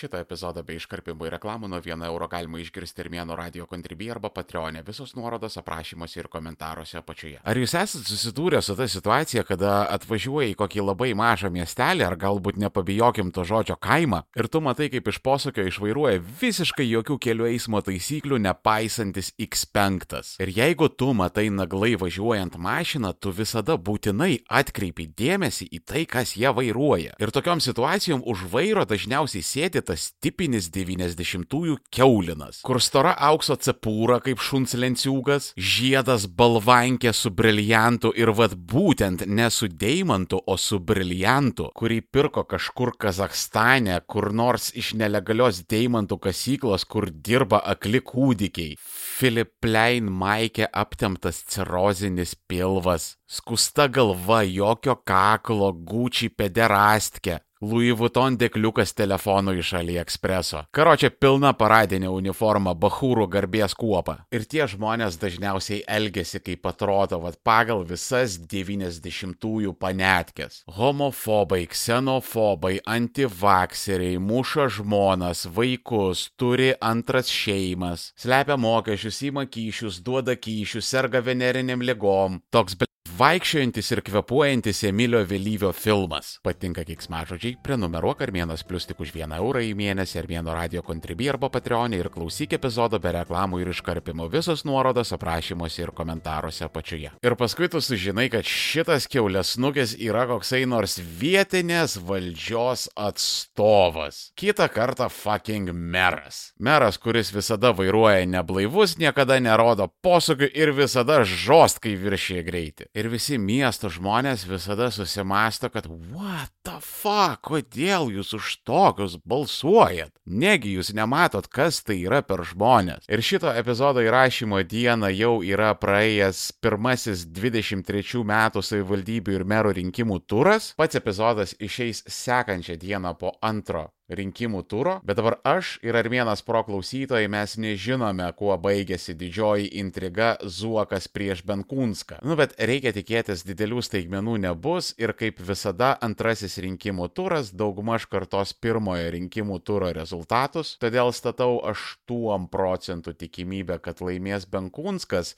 Šitą epizodą bei iškarpimų ir reklamų nuo 1 euro galima išgirsti ir mėno radio kontribį arba patreonė. Visos nuorodos aprašymuose ir komentaruose apačioje. Ar jūs esate susidūrę su ta situacija, kada atvažiuoji į kokį labai mažą miestelį, ar galbūt nepabijokim to žodžio kaimą, ir tu matai, kaip iš posūkio išvairuoja visiškai jokių kelių eismo taisyklių nepaisantis X5. Ir jeigu tu matai naglai važiuojant mašiną, tu visada būtinai atkreipi dėmesį į tai, kas jie vairuoja. Ir tokiom situacijom už vairo dažniausiai sėdi tas tipinis 90-ųjų keulinas, kur stora aukso cepūra kaip šuns lenciūgas, žiedas balvankė su briliantu ir vad būtent ne su deimantu, o su briliantu, kurį pirko kažkur Kazakstane, kur nors iš nelegalios deimantų kasyklos, kur dirba akli kūdikiai. Philip Plein maikė aptemtas cirozinis pilvas, skusta galva, jokio kaklo, gučiai pederastke, Louis Vuitton dėkliukas telefonų iš AliExpreso. Karočią pilna paradinė uniforma, bahūrų garbės kuopa. Ir tie žmonės dažniausiai elgesi kaip atrodo, vad pagal visas 90-ųjų panetkės. Homofobai, ksenofobai, antivakseriai, muša žmonas, vaikus, turi antras šeimas, slepia mokesčius, įma kyšius, duoda kyšius, serga veneriniam ligom. Toks vaikščiojantis ir kvepuojantis Emilio Vėlyvio filmas. Patinka kiksmažodžiai, prenumeruok Armėnas Plus tik už vieną eurą į mėnesį Armėno radio kontribį arba Patreonė ir klausyk epizodo be reklamų ir iškarpimo. Visos nuorodos aprašymuose ir komentaruose apačioje. Ir paskui tu sužinai, kad šitas keulės nukės yra koksai nors vietinės valdžios atstovas. Kita kartą fucking meras. Meras, kuris visada vairuoja neblaivus, niekada nerodo posūkių ir visada žost, kai viršyje greitį. Ir visi miesto žmonės visada susimasto, kad what the fuck, kodėl jūs už tokius balsuojat? Negi jūs nematot, kas tai yra per žmonės. Ir šito epizodo įrašymo dieną jau yra praėjęs pirmasis 23 metų savivaldybių ir merų rinkimų turas. Pats epizodas išeis sekančią dieną po antro rinkimų turo, bet dabar aš ir Armėnas pro klausytojai mes nežinome, kuo baigėsi didžioji intriga Zuokas prieš Benkūnską. Nu, bet reikia tikėtis didelių staigmenų nebus ir kaip visada antrasis rinkimų turas daugmaž kartos pirmojo rinkimų turo rezultatus, todėl statau 8 procentų tikimybę, kad laimės Benkūnskas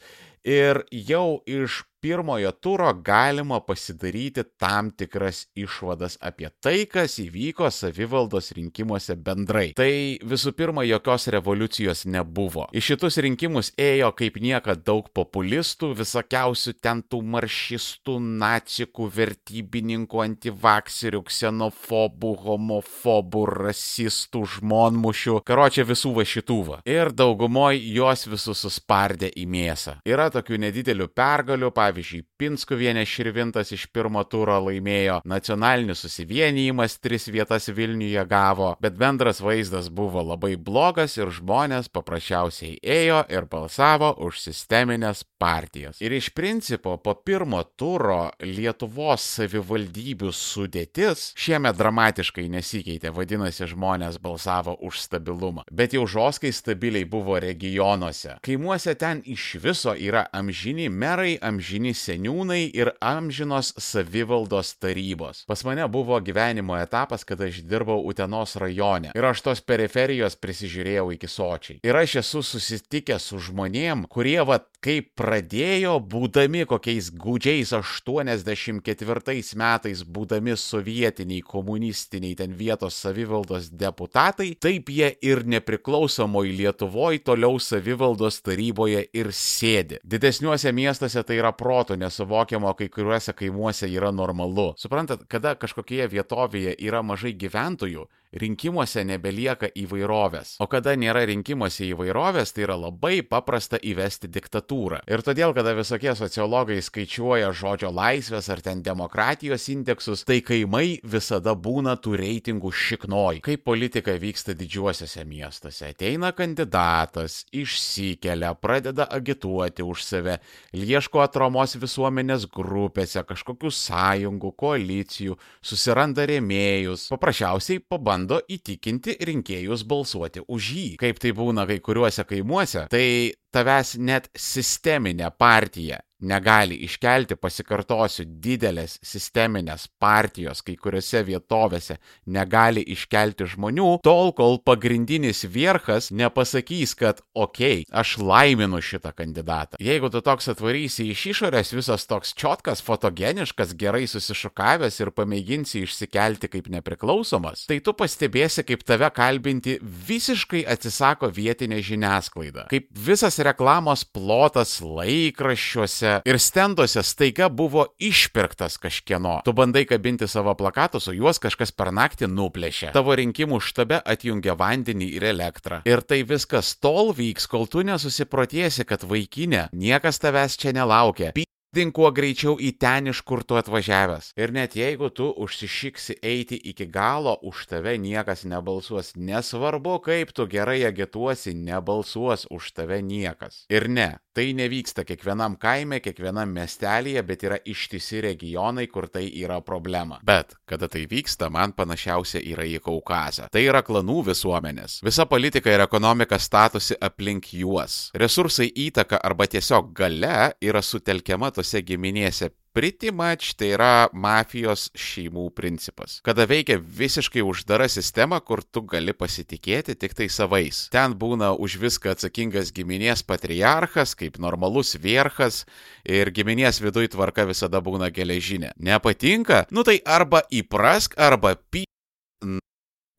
ir jau iš pirmojo turo galima pasidaryti tam tikras išvadas apie tai, kas įvyko savivaldos rinkimuose bendrai. Tai visų pirma, jokios revoliucijos nebuvo. Į šitus rinkimus ėjo kaip niekad daug populistų, visokiausių ten tų maršistų, nacikų, vertybininkų, antivakserių, ksenofobų, homofobų, rasistų, žmonmušių, karočią visų va šitų va. Ir daugumoji juos visus suspardė į mėsą. Yra tokių nedidelių pergalių, pavyzdžiui, Pinskuvienė Širvintas iš pirmo turo laimėjo, nacionalinis susivienijimas tris vietas Vilniuje gavo, bet bendras vaizdas buvo labai blogas ir žmonės paprasčiausiai ėjo ir balsavo už sisteminės partijas. Ir iš principo po pirmo turo Lietuvos savivaldybių sudėtis šiemet dramatiškai nesikeitė, vadinasi, žmonės balsavo už stabilumą. Bet jau žoskai stabiliai buvo regionuose. Kaimuose ten iš viso yra amžini merai, amžini seniūnai ir amžinos savivaldos tarybos. Pas mane buvo gyvenimo etapas, kada aš dirbau Utenos rajone ir aš tos periferijos prisižiūrėjau iki sočiai. Ir aš esu susitikęs su žmonėm, kurie va kaip pradėjo, būdami kokiais gudžiais 84 metais, būdami sovietiniai, komunistiniai ten vietos savivaldos deputatai, taip jie ir nepriklausomoji Lietuvoje toliau savivaldos taryboje ir sėdi. Didesniuose miestuose tai yra proto nesuvokiamo, kai kuriuose kaimuose yra normalu. Suprantat, kada kažkokioje vietovėje yra mažai gyventojų, rinkimuose nebelieka įvairovės. O kada nėra rinkimuose įvairovės, tai yra labai paprasta įvesti diktatūrą. Ir todėl, kada visokie sociologai skaičiuoja žodžio laisvės ar ten demokratijos indeksus, tai kaimai visada būna tų reitingų šiknoj. Kaip politika vyksta didžiuosiuose miestuose. Ateina kandidatas, išsikelia, pradeda agituoti už save, ieško atramos visuomenės grupėse, kažkokių sąjungų, koalicijų, susiranda rėmėjus, paprasčiausiai pabando bando įtikinti rinkėjus balsuoti už jį. Kaip tai būna kai kuriuose kaimuose, tai tavęs net sisteminė partija negali iškelti, pasikartosiu, didelės sisteminės partijos kai kuriuose vietovėse negali iškelti žmonių, tol kol pagrindinis vierchas nepasakys, kad okei, okay, aš laiminu šitą kandidatą. Jeigu tu toks atvarysi iš išorės, visas toks čiotkas, fotogeniškas, gerai susišukavęs ir pamėginsi išsikelti kaip nepriklausomas, tai tu pastebėsi, kaip tave kalbinti visiškai atsisako vietinė žiniasklaida. Kaip visas reklamos plotas laikraščiuose ir stenduose staiga buvo išpirktas kažkieno. Tu bandai kabinti savo plakatus, o juos kažkas per naktį nuplėšė. Tavo rinkimų štabe atjungia vandenį ir elektrą. Ir tai viskas tol vyks, kol tu nesusiprotiesi, kad vaikinė, niekas tavęs čia nelaukia. Dink kuo greičiau į ten, iš kur tu atvažiavęs. Ir net jeigu tu užsišyksi eiti iki galo, už tave niekas nebalsuos. Nesvarbu, kaip tu gerai agituosi, nebalsuos už tave niekas. Ir ne, tai nevyksta kiekvienam kaime, kiekvienam miestelėje, bet yra ištisi regionai, kur tai yra problema. Bet, kada tai vyksta, man panašiausia yra į Kaukazą. Tai yra klanų visuomenės. Visa politika ir ekonomika statosi aplink juos. Resursai įtaka arba tiesiog gale yra sutelkiama tose giminėse pretty much tai yra mafijos šeimų principas. Kada veikia visiškai uždara sistema, kur tu gali pasitikėti tik tai savais. Ten būna už viską atsakingas giminės patriarchas, kaip normalus vierchas ir giminės viduje tvarka visada būna geležinė. Nepatinka? Nu tai arba įprask, arba pi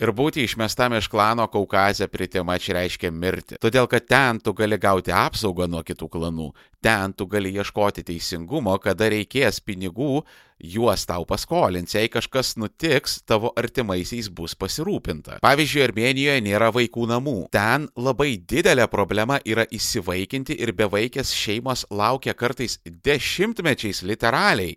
Ir būti išmestam iš klano Kaukazė pritimač reiškia mirti. Todėl, kad ten tu gali gauti apsaugą nuo kitų klanų, ten tu gali ieškoti teisingumo, kada reikės pinigų, juos tau paskolins, jei kažkas nutiks, tavo artimaisiais bus pasirūpinta. Pavyzdžiui, Armenijoje nėra vaikų namų. Ten labai didelė problema yra įsivaikinti ir bevaikės šeimos laukia kartais dešimtmečiais literaliai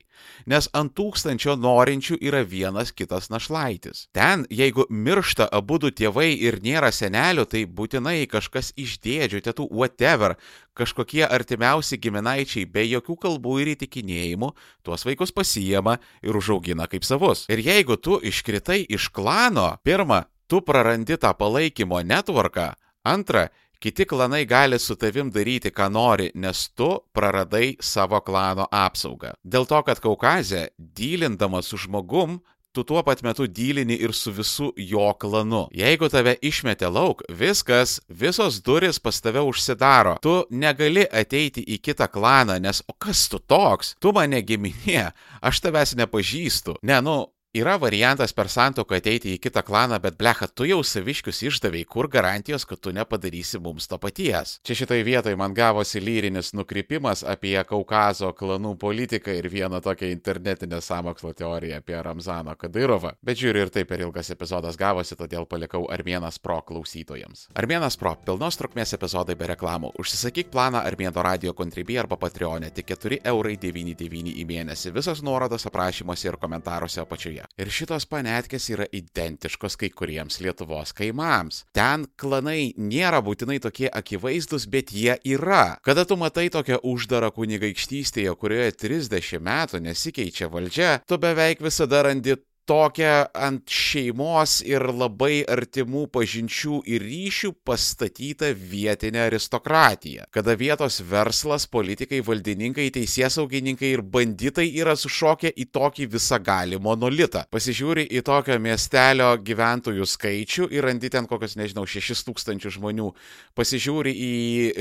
nes ant tūkstančio norinčių yra vienas kitas našlaitis. Ten, jeigu miršta abu du tėvai ir nėra senelių, tai būtinai kažkas iš dėdžių, tėtų, whatever, kažkokie artimiausi giminaičiai be jokių kalbų ir įtikinėjimų tuos vaikus pasijama ir užaugina kaip savus. Ir jeigu tu iškritai iš klano, pirmą, tu prarandi tą palaikymo netvarką, antra, Kiti klanai gali su tavim daryti, ką nori, nes tu praradai savo klano apsaugą. Dėl to, kad Kaukazė, dylindamas su žmogum, tu tuo pat metu dylini ir su visu jo klanu. Jeigu tave išmetė lauk, viskas, visos duris pas tave užsidaro. Tu negali ateiti į kitą klaną, nes o kas tu toks? Tu mane giminė, aš tavęs nepažįstu. Ne, nu, Yra variantas per santoką ateiti į kitą klaną, bet blecha, tu jau saviškius išdavėjai, kur garantijos, kad tu nepadarysi mums to paties. Čia šitai vietai man gavosi lyrinis nukrypimas apie Kaukazo klanų politiką ir vieną tokią internetinę samokslo teoriją apie Ramzano Kadairovą. Bet žiūriu ir taip per ilgas epizodas gavosi, todėl palikau Armėnas Pro klausytojams. Armėnas Pro - pilnos trukmės epizodai be reklamų. Užsisakyk planą Armėno radio kontribį arba Patreonė tik 4,99 eurai į mėnesį. Visos nuorodos aprašymuose ir komentaruose apačioje. Ir šitos panetkės yra identiškos kai kuriems Lietuvos kaimams. Ten klanai nėra būtinai tokie akivaizdus, bet jie yra. Kada tu matai tokią uždarą kunigaikštystėje, kurioje 30 metų nesikeičia valdžia, tu beveik visada randi tokią ant šeimos ir labai artimų pažinčių ir ryšių pastatytą vietinę aristokratiją, kada vietos verslas, politikai, valdininkai, teisėsaugininkai ir banditai yra sušokę į tokį visagalį monolitą. Pasižiūri į tokio miestelio gyventojų skaičių ir randi ten kokius, nežinau, 6 tūkstančių žmonių, pasižiūri į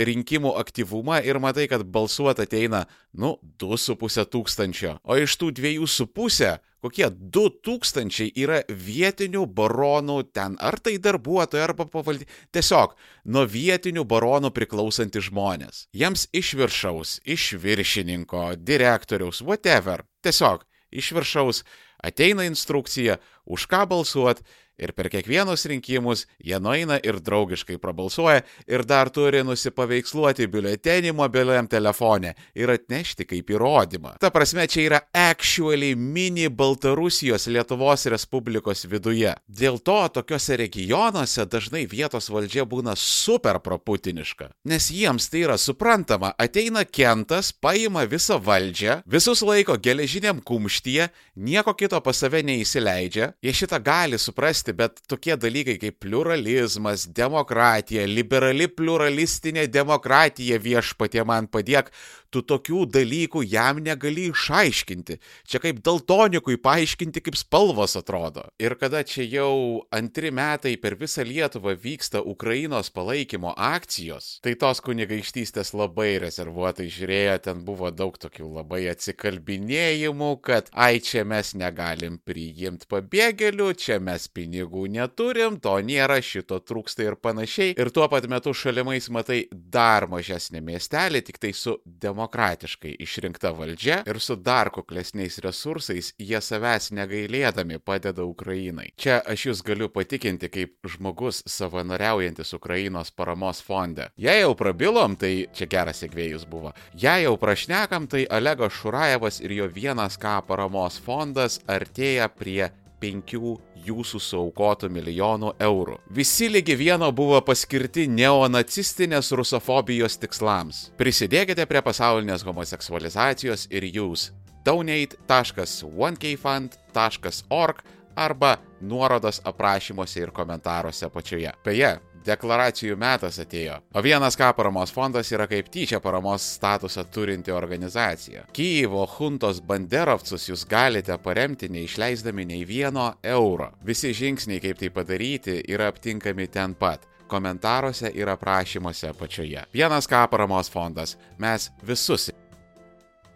rinkimų aktyvumą ir matai, kad balsuoti ateina, nu, 2,5 tūkstančio, o iš tų 2,5 kokie 2000 yra vietinių baronų ten, ar tai darbuotojai, arba pavaldi, tiesiog nuo vietinių baronų priklausantys žmonės. Jiems iš viršaus, iš viršininko, direktoriaus, whatever, tiesiog iš viršaus ateina instrukcija, už ką balsuot Ir per kiekvienus rinkimus jie nueina ir draugiškai prabalsuoja ir dar turi nusipaveiksluoti biuletenį mobiliam telefone ir atnešti kaip įrodymą. Ta prasme, čia yra actually mini Baltarusijos Lietuvos Respublikos viduje. Dėl to tokiuose regionuose dažnai vietos valdžia būna super proputiniška. Nes jiems tai yra suprantama, ateina kentas, paima visą valdžią, visus laiko geležiniam kumštyje, nieko kito pas save neįsileidžia, jie šitą gali suprasti suprasti, bet tokie dalykai kaip pluralizmas, demokratija, liberali pluralistinė demokratija viešpatie man padėk, tu tokių dalykų jam negali išaiškinti. Čia kaip daltonikui paaiškinti, kaip spalvos atrodo. Ir kada čia jau antri metai per visą Lietuvą vyksta Ukrainos palaikymo akcijos, tai tos kunigaikštystės labai rezervuotai žiūrėjo, ten buvo daug tokių labai atsikalbinėjimų, kad ai čia mes negalim priimti pabėgėlių, čia mes pinigų neturim, to nėra, šito trūksta ir panašiai. Ir tuo pat metu šalimais matai dar mažesnį miestelį, tik tai su demokratiškai išrinkta valdžia ir su dar kuklesniais resursais jie savęs negailėdami padeda Ukrainai. Čia aš jūs galiu patikinti kaip žmogus savanoriaujantis Ukrainos paramos fonde. Jei jau prabilom, tai čia geras sėkvėjus buvo. Jei jau prašnekam, tai Olegas Šurajevas ir jo vienas K paramos fondas artėja prie penkių jūsų suaukotų milijonų eurų. Visi lygi vieno buvo paskirti neonacistinės rusofobijos tikslams. Prisidėkite prie pasaulinės homoseksualizacijos ir jūs donate.1kfund.org arba nuorodos aprašymuose ir komentaruose apačioje. Beje, deklaracijų metas atėjo. O vienas K paramos fondas yra kaip tyčia paramos statusą turinti organizacija. Kyjivo huntos banderovcus jūs galite paremti neišleisdami nei vieno euro. Visi žingsniai, kaip tai padaryti, yra aptinkami ten pat komentaruose ir aprašymuose apačioje. Vienas K paramos fondas. Mes visus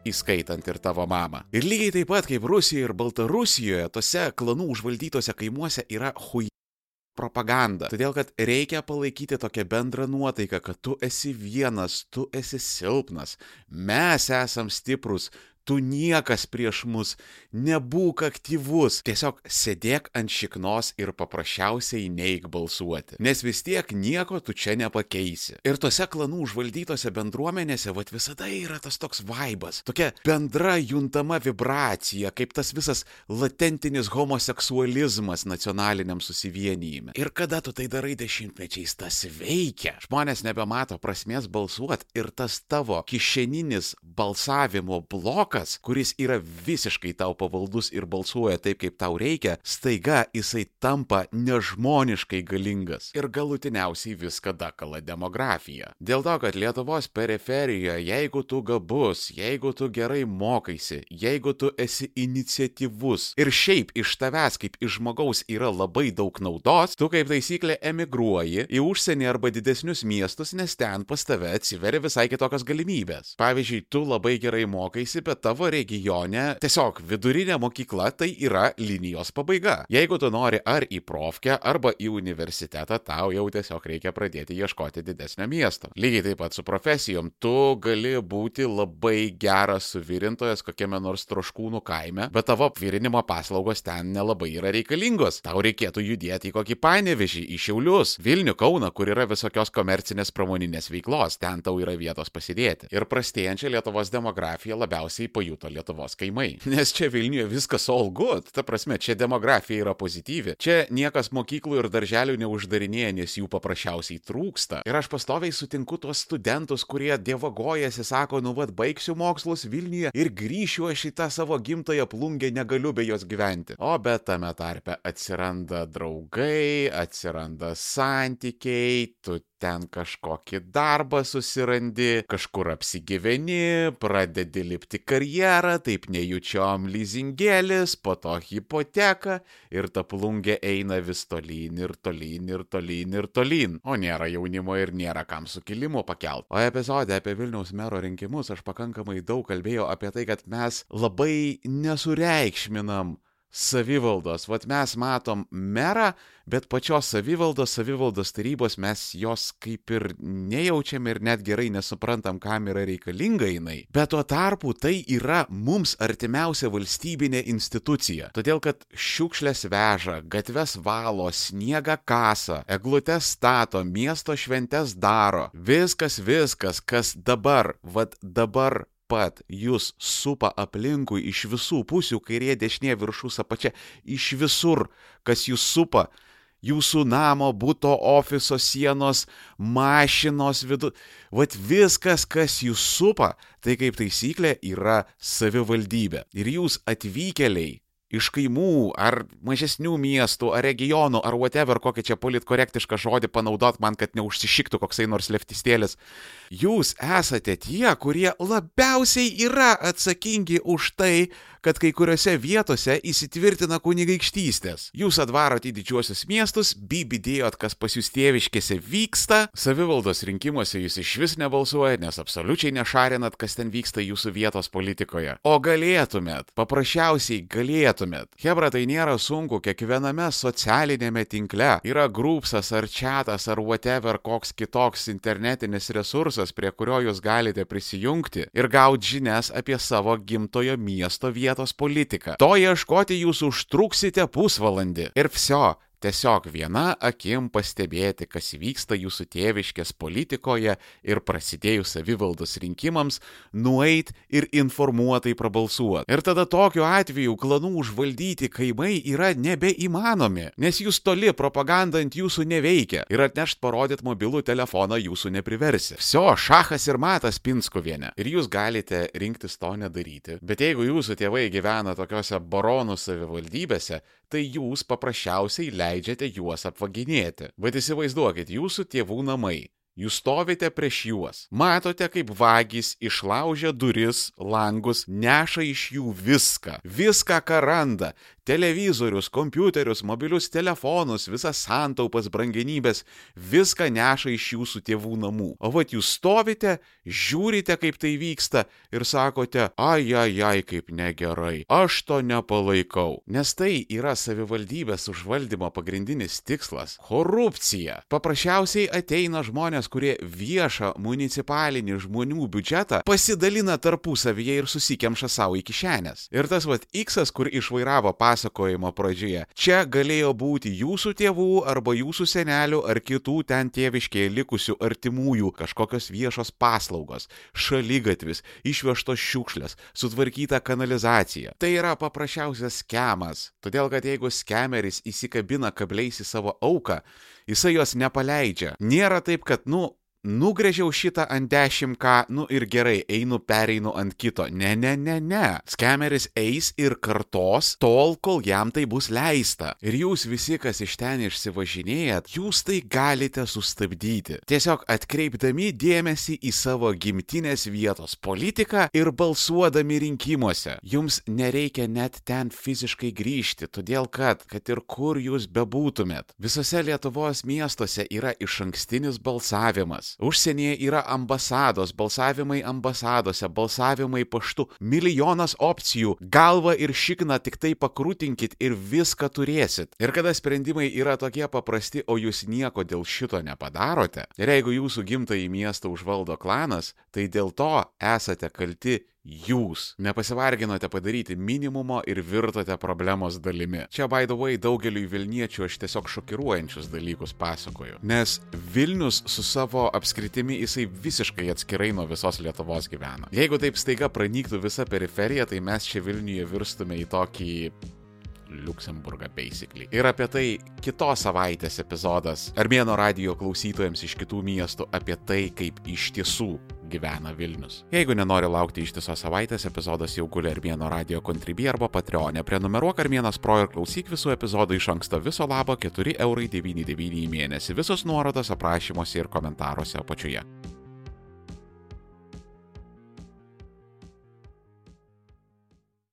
įskaitant ir tavo mamą. Ir lygiai taip pat kaip Rusijoje ir Baltarusijoje, tose klanų užvaldytose kaimuose yra hui propaganda. Todėl, kad reikia palaikyti tokią bendrą nuotaiką, kad tu esi vienas, tu esi silpnas, mes esam stiprus, tu niekas prieš mus, nebūk aktyvus, tiesiog sėdėk ant šiknos ir paprasčiausiai neik balsuoti, nes vis tiek nieko tu čia nepakeisi. Ir tose klanų užvaldytose bendruomenėse, vad visada yra tas toks vaibas, tokia bendra juntama vibracija, kaip tas visas latentinis homoseksualizmas nacionaliniam susivienijime. Ir kada tu tai darai dešimtmečiais, tas veikia. Žmonės nebemato prasmės balsuoti ir tas tavo kišeninis balsavimo blokas, vaikas, kuris yra visiškai tau pavaldus ir balsuoja taip, kaip tau reikia, staiga jisai tampa nežmoniškai galingas. Ir galutiniausiai viską dakala demografija. Dėl to, kad Lietuvos periferijoje, jeigu tu gabus, jeigu tu gerai mokaisi, jeigu tu esi iniciatyvus ir šiaip iš tavęs kaip iš žmogaus yra labai daug naudos, tu kaip taisyklė emigruoji į užsienį arba didesnius miestus, nes ten pas tave atsiveria visai kitokios galimybės. Pavyzdžiui, tu labai gerai mokaisi, bet tavo regione tiesiog vidurinė mokykla tai yra linijos pabaiga. Jeigu tu nori ar į profkę, arba į universitetą, tau jau tiesiog reikia pradėti ieškoti didesnio miesto. Lygiai taip pat su profesijom. Tu gali būti labai geras suvirintojas kokiame nors troškūnų kaime, bet tavo apvirinimo paslaugos ten nelabai yra reikalingos. Tau reikėtų judėti į kokį panevežį, į Šiaulius, Vilnių, Kauną, kur yra visokios komercinės pramoninės veiklos, ten tau yra vietos pasidėti. Ir prastėjančią Lietuvos demografiją labiausiai pajuto Lietuvos kaimai. Nes čia Vilniuje viskas all good, ta prasme, čia demografija yra pozityvi. Čia niekas mokyklų ir darželių neuždarinėja, nes jų paprasčiausiai trūksta. Ir aš pastoviai sutinku tuos studentus, kurie dievagojasi, sako, nu vad baigsiu mokslus Vilniuje ir grįšiu aš į tą savo gimtąją plungę, negaliu be jos gyventi. O bet tame tarpe atsiranda draugai, atsiranda santykiai, tu ten kažkokį darbą susirandi, kažkur apsigyveni, pradedi lipti karjerą, taip nejučiom lizingėlis, po to hipoteka ir ta plungė eina vis tolyn ir tolyn ir tolyn ir tolyn. O nėra jaunimo ir nėra kam sukilimo pakelt. O epizode apie Vilniaus mero rinkimus aš pakankamai daug kalbėjau apie tai, kad mes labai nesureikšminam savivaldos. Vat mes matom merą, bet pačios savivaldos, savivaldos tarybos mes jos kaip ir nejaučiam ir net gerai nesuprantam, kam yra reikalinga jinai. Bet tuo tarpu tai yra mums artimiausia valstybinė institucija. Todėl, kad šiukšlės veža, gatves valo, sniegą kasa, eglutes stato, miesto šventes daro. Viskas, viskas, kas dabar, vad dabar pat jūs supa aplinkui iš visų pusių, kairė, dešinė, viršus, apačia, iš visur, kas jūs supa, jūsų namo, būto, ofiso sienos, mašinos vidu. Vat viskas, kas jūs supa, tai kaip taisyklė yra savivaldybė. Ir jūs atvykėliai iš kaimų, ar mažesnių miestų, ar regionų, ar whatever, kokį čia politkorektišką žodį panaudot man, kad neužsišiktų koksai nors leftistėlis. Jūs esate tie, kurie labiausiai yra atsakingi už tai, kad kai kuriuose vietose įsitvirtina kunigaikštystės. Jūs atvarot į didžiuosius miestus, bibidėjot, kas pas jūs tėviškėse vyksta, savivaldos rinkimuose jūs iš vis nebalsuojat, nes absoliučiai nešarinat, kas ten vyksta jūsų vietos politikoje. O galėtumėt, paprasčiausiai galėtumėt. Hebra, tai nėra sunku, kiekviename socialinėme tinkle yra grupsas ar čatas ar whatever koks kitoks internetinis resursas, prie kurio jūs galite prisijungti ir gauti žinias apie savo gimtojo miesto vietos politiką. To ieškoti jūs užtruksite pusvalandį. Ir vsio, Tiesiog viena akim pastebėti, kas vyksta jūsų tėviškės politikoje ir prasidėjus savivaldos rinkimams, nueit ir informuotai prabalsuoti. Ir tada tokiu atveju klanų užvaldyti kaimai yra nebeįmanomi, nes jūs toli propaganda ant jūsų neveikia ir atnešt parodyt mobilų telefoną jūsų nepriversi. Vsio, šachas ir matas Pinskuvienė. Ir jūs galite rinktis to nedaryti. Bet jeigu jūsų tėvai gyvena tokiuose baronų savivaldybėse, tai jūs paprasčiausiai leidžiate juos apvaginėti. Bet įsivaizduokit, jūsų tėvų namai Jūs stovite prieš juos, matote, kaip vagys išlaužia duris, langus, neša iš jų viską, viską, ką randa - televizorius, kompiuterius, mobilius telefonus, visas santaupas, brangenybės - viską neša iš jūsų tėvų namų. O vat jūs stovite, žiūrite, kaip tai vyksta ir sakote, ai, ai, ai, kaip negerai, aš to nepalaikau. Nes tai yra savivaldybės užvaldymo pagrindinis tikslas - korupcija. Paprasčiausiai ateina žmonės, kurie viešą municipalinį žmonių biudžetą pasidalina tarpusavyje ir susikemša savo į kišenės. Ir tas vad X, kur išvairavo pasakojimo pradžioje, čia galėjo būti jūsų tėvų arba jūsų senelių ar kitų ten tėviškėje likusių artimųjų kažkokios viešos paslaugos, šalygatvis, išvežtos šiukšlės, sutvarkyta kanalizacija. Tai yra paprasčiausias skemas, todėl kad jeigu skemeris įsikabina kabliais į savo auką, jisai jos nepaleidžia. Nėra taip, kad, nu, nugrėžiau šitą ant 10k, nu ir gerai, einu pereinu ant kito. Ne, ne, ne, ne. Skemeris eis ir kartos tol, kol jam tai bus leista. Ir jūs visi, kas iš ten išsivažinėjat, jūs tai galite sustabdyti. Tiesiog atkreipdami dėmesį į savo gimtinės vietos politiką ir balsuodami rinkimuose. Jums nereikia net ten fiziškai grįžti, todėl kad, kad ir kur jūs bebūtumėt, visose Lietuvos miestuose yra iš ankstinis balsavimas balsavimas. Užsienyje yra ambasados, balsavimai ambasadose, balsavimai paštu, milijonas opcijų, galva ir šikna tik tai pakrūtinkit ir viską turėsit. Ir kada sprendimai yra tokie paprasti, o jūs nieko dėl šito nepadarote, ir jeigu jūsų gimtąjį miestą užvaldo klanas, tai dėl to esate kalti jūs nepasivarginote padaryti minimumo ir virtote problemos dalimi. Čia, by the way, daugeliui Vilniečių aš tiesiog šokiruojančius dalykus pasakoju. Nes Vilnius su savo apskritimi jisai visiškai atskirai nuo visos Lietuvos gyvena. Jeigu taip staiga pranyktų visa periferija, tai mes čia Vilniuje virstume į tokį Luksemburgą, basically. Ir apie tai kitos savaitės epizodas Armėno radio klausytojams iš kitų miestų apie tai, kaip iš tiesų gyvena Vilnius. Jeigu nenori laukti ištisos savaitės, epizodas jau guli Armėno radio kontribį arba Patreonė. Prenumeruok Armėnas Pro ir klausyk visų epizodų iš anksto viso labo 4,99 eurų į mėnesį. Visos nuorodos aprašymuose ir komentaruose apačioje.